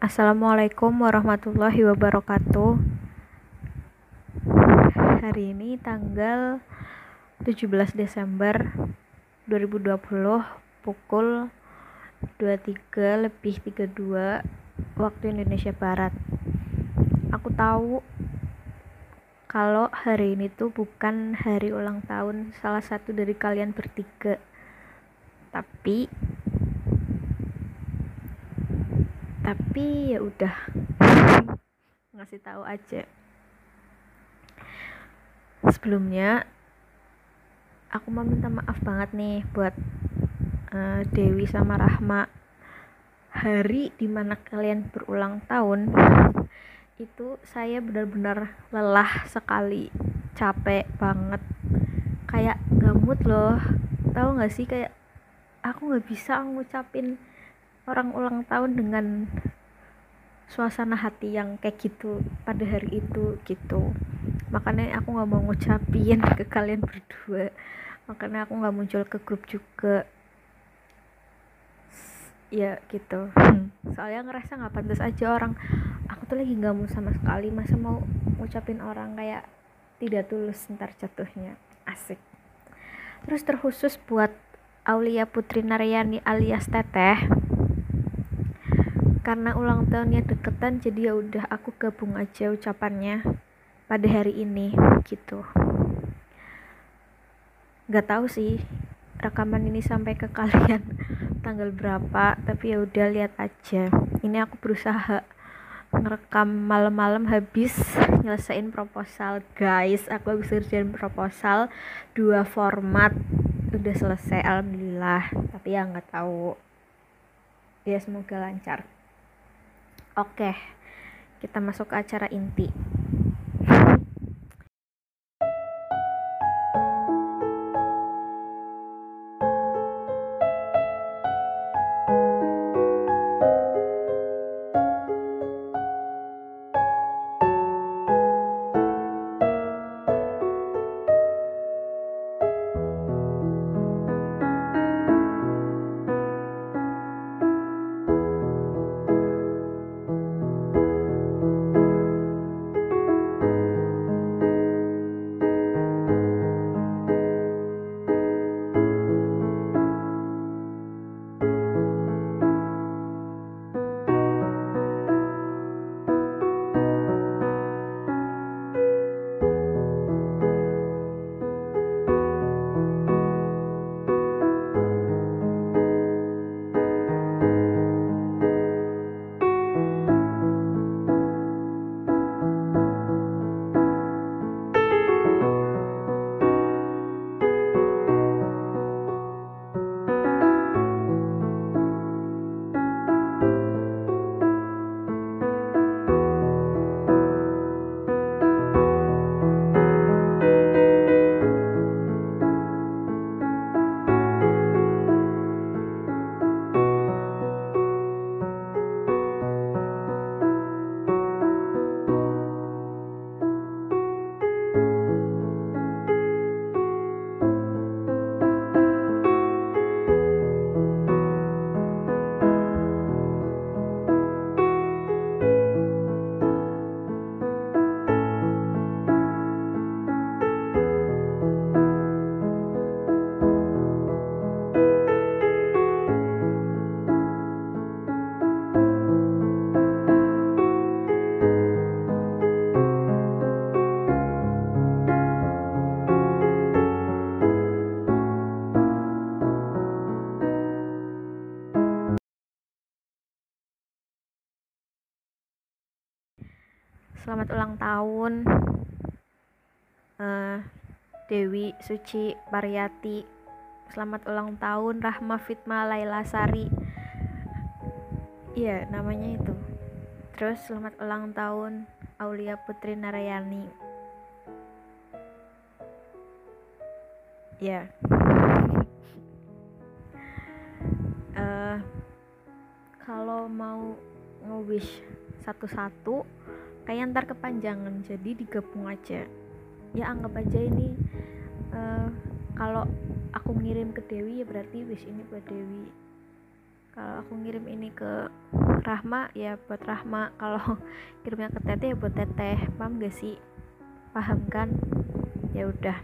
Assalamualaikum warahmatullahi wabarakatuh. Hari ini tanggal 17 Desember 2020 pukul 23 lebih 32 waktu Indonesia Barat. Aku tahu kalau hari ini tuh bukan hari ulang tahun salah satu dari kalian bertiga. Tapi tapi ya udah. Ngasih tahu aja. Sebelumnya aku mau minta maaf banget nih buat uh, Dewi sama Rahma. Hari di mana kalian berulang tahun itu saya benar-benar lelah sekali. Capek banget. Kayak gamut loh. Tahu nggak sih? Kayak aku nggak bisa ngucapin orang ulang tahun dengan suasana hati yang kayak gitu pada hari itu gitu. Makanya aku nggak mau ngucapin ke kalian berdua. Makanya aku nggak muncul ke grup juga. Ya gitu. Soalnya ngerasa nggak pantas aja orang. Aku tuh lagi nggak mau sama sekali masa mau ngucapin orang kayak tidak tulus ntar jatuhnya. Asik. Terus terkhusus buat Aulia Putri Naryani alias Teteh karena ulang tahunnya deketan jadi ya udah aku gabung aja ucapannya pada hari ini gitu. Nggak tahu sih rekaman ini sampai ke kalian tanggal berapa tapi ya udah lihat aja. Ini aku berusaha ngerekam malam-malam habis nyelesain proposal. Guys aku habis kerjain proposal dua format udah selesai alhamdulillah. Tapi ya nggak tahu. Ya semoga lancar Oke, kita masuk ke acara inti. Selamat ulang tahun. Uh, Dewi Suci Pariyati selamat ulang tahun Rahma Fitma Laila Sari. Iya namanya itu. Terus selamat ulang tahun Aulia Putri Narayani. Ya yeah. uh, kalau mau nge-wish satu-satu kayak ntar kepanjangan jadi digabung aja. Ya anggap aja ini uh, kalau aku ngirim ke Dewi ya berarti wish ini buat Dewi. Kalau aku ngirim ini ke Rahma ya buat Rahma. Kalau kirimnya ke teteh ya buat teteh. Paham gak sih? Paham kan? Ya udah.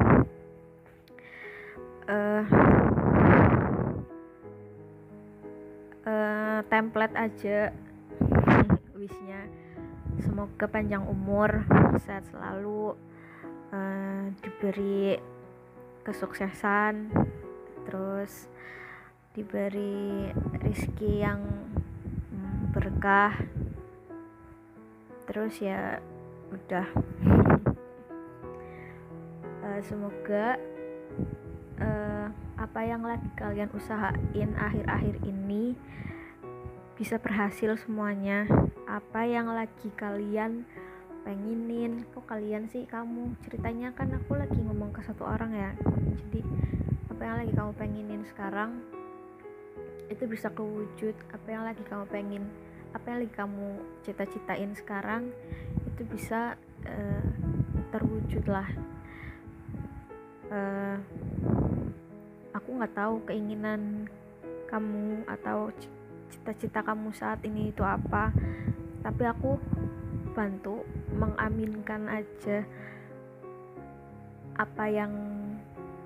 Uh, uh, template aja wishnya semoga panjang umur sehat selalu uh, diberi kesuksesan terus diberi rizki yang mm, berkah. Terus ya udah. Uh, semoga uh, apa yang lagi kalian usahain akhir-akhir ini bisa berhasil semuanya. Apa yang lagi kalian pengenin? Kok kalian sih kamu? Ceritanya kan aku lagi ngomong ke satu orang ya. Jadi apa yang lagi kamu pengenin sekarang itu bisa kewujud. Apa yang lagi kamu pengen apa yang lagi kamu cita-citain sekarang itu bisa uh, terwujud lah. Uh, aku nggak tahu keinginan kamu atau cita-cita kamu saat ini itu apa tapi aku bantu mengaminkan aja apa yang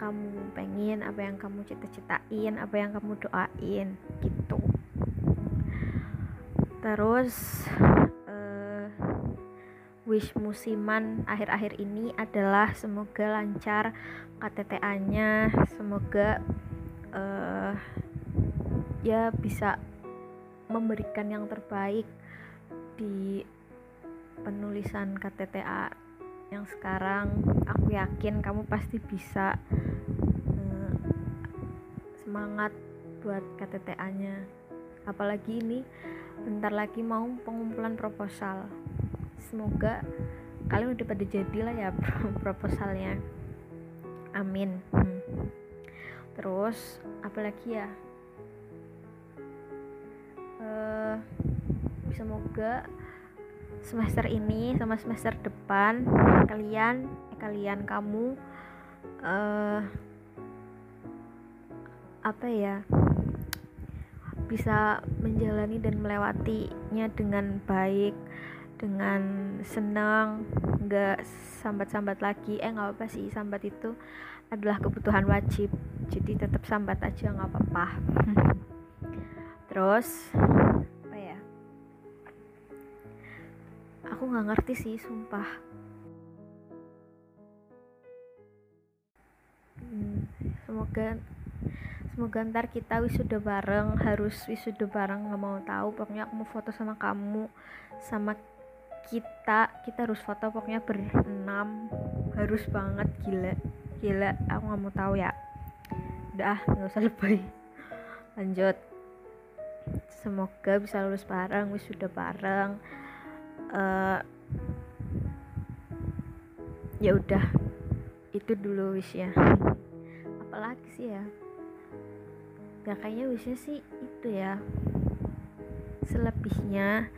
kamu pengen, apa yang kamu cita-citain, apa yang kamu doain gitu. Terus uh, wish musiman akhir-akhir ini adalah semoga lancar KTTA-nya, semoga uh, ya bisa memberikan yang terbaik di penulisan KTTA yang sekarang. Aku yakin kamu pasti bisa uh, semangat buat KTTA-nya apalagi ini bentar lagi mau pengumpulan proposal. Semoga kalian udah pada jadi lah ya proposalnya. Amin. Hmm. terus apalagi ya uh, semoga semester ini sama semester depan kalian eh, kalian kamu uh, apa ya bisa menjalani dan melewatinya dengan baik dengan senang nggak sambat-sambat lagi. Eh nggak apa sih sambat itu adalah kebutuhan wajib. Jadi tetap sambat aja nggak apa-apa terus aku nggak ngerti sih sumpah. Hmm, semoga semoga ntar kita wisuda bareng harus wisuda bareng nggak mau tahu. Pokoknya aku mau foto sama kamu sama kita. Kita harus foto pokoknya berenam. Harus banget gila. Gila aku nggak mau tahu ya. Udah nggak usah lebay. Lanjut semoga bisa lulus bareng wisuda bareng. Uh, ya udah itu dulu wishnya apalagi sih ya? Ya kayaknya wishnya sih itu ya. Selebihnya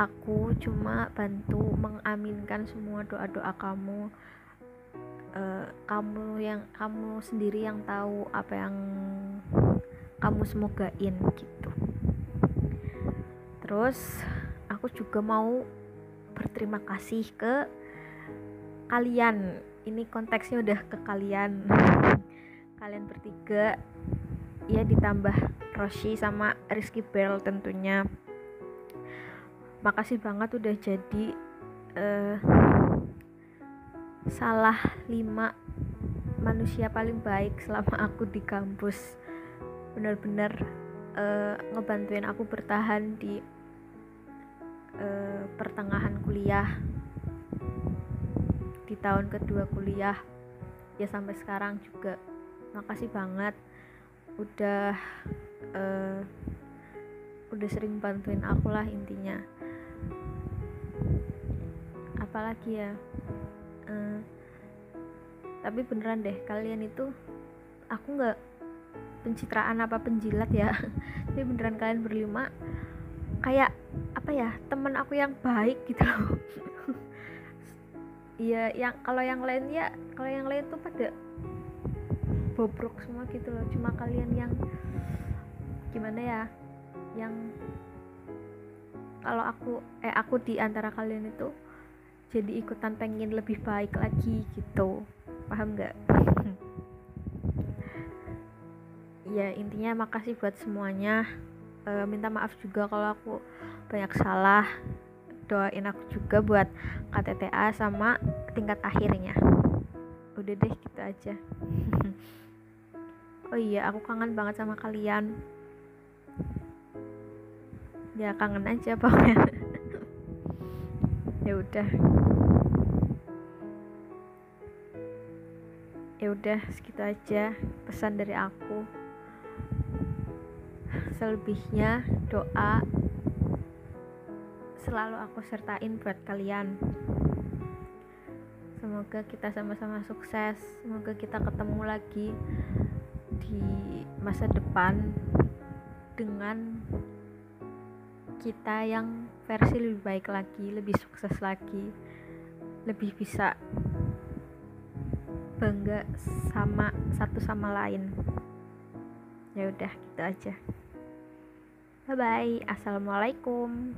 aku cuma bantu mengaminkan semua doa-doa kamu. Uh, kamu yang kamu sendiri yang tahu apa yang kamu semogain gitu terus aku juga mau berterima kasih ke kalian. Ini konteksnya udah ke kalian. Kalian bertiga. Ya ditambah Roshi sama Rizky Bell tentunya. Makasih banget udah jadi uh, salah lima manusia paling baik selama aku di kampus. Benar-benar uh, ngebantuin aku bertahan di uh, pertengahan kuliah. Di tahun kedua kuliah ya sampai sekarang juga. Makasih banget udah uh, udah sering bantuin aku lah intinya. Apalagi ya uh, tapi beneran deh kalian itu aku nggak pencitraan apa penjilat ya. Tapi beneran kalian berlima kayak apa ya temen aku yang baik gitu loh. Iya yang kalau yang lain ya kalau yang lain tuh pada bobrok semua gitu loh. Cuma kalian yang gimana ya yang kalau aku eh aku di antara kalian itu jadi ikutan pengen lebih baik lagi gitu. Paham nggak ya intinya makasih buat semuanya. E, minta maaf juga kalau aku banyak salah. Doain aku juga buat KTTA sama tingkat akhirnya. Udah deh gitu aja. Oh iya aku kangen banget sama kalian. Ya kangen aja pokoknya. Ya udah. Ya udah segitu aja pesan dari aku selebihnya doa selalu aku sertain buat kalian. Semoga kita sama-sama sukses semoga kita ketemu lagi di masa depan dengan kita yang versi lebih baik lagi lebih sukses lagi lebih bisa bangga sama satu sama lain ya udah gitu aja. Bye bye assalamualaikum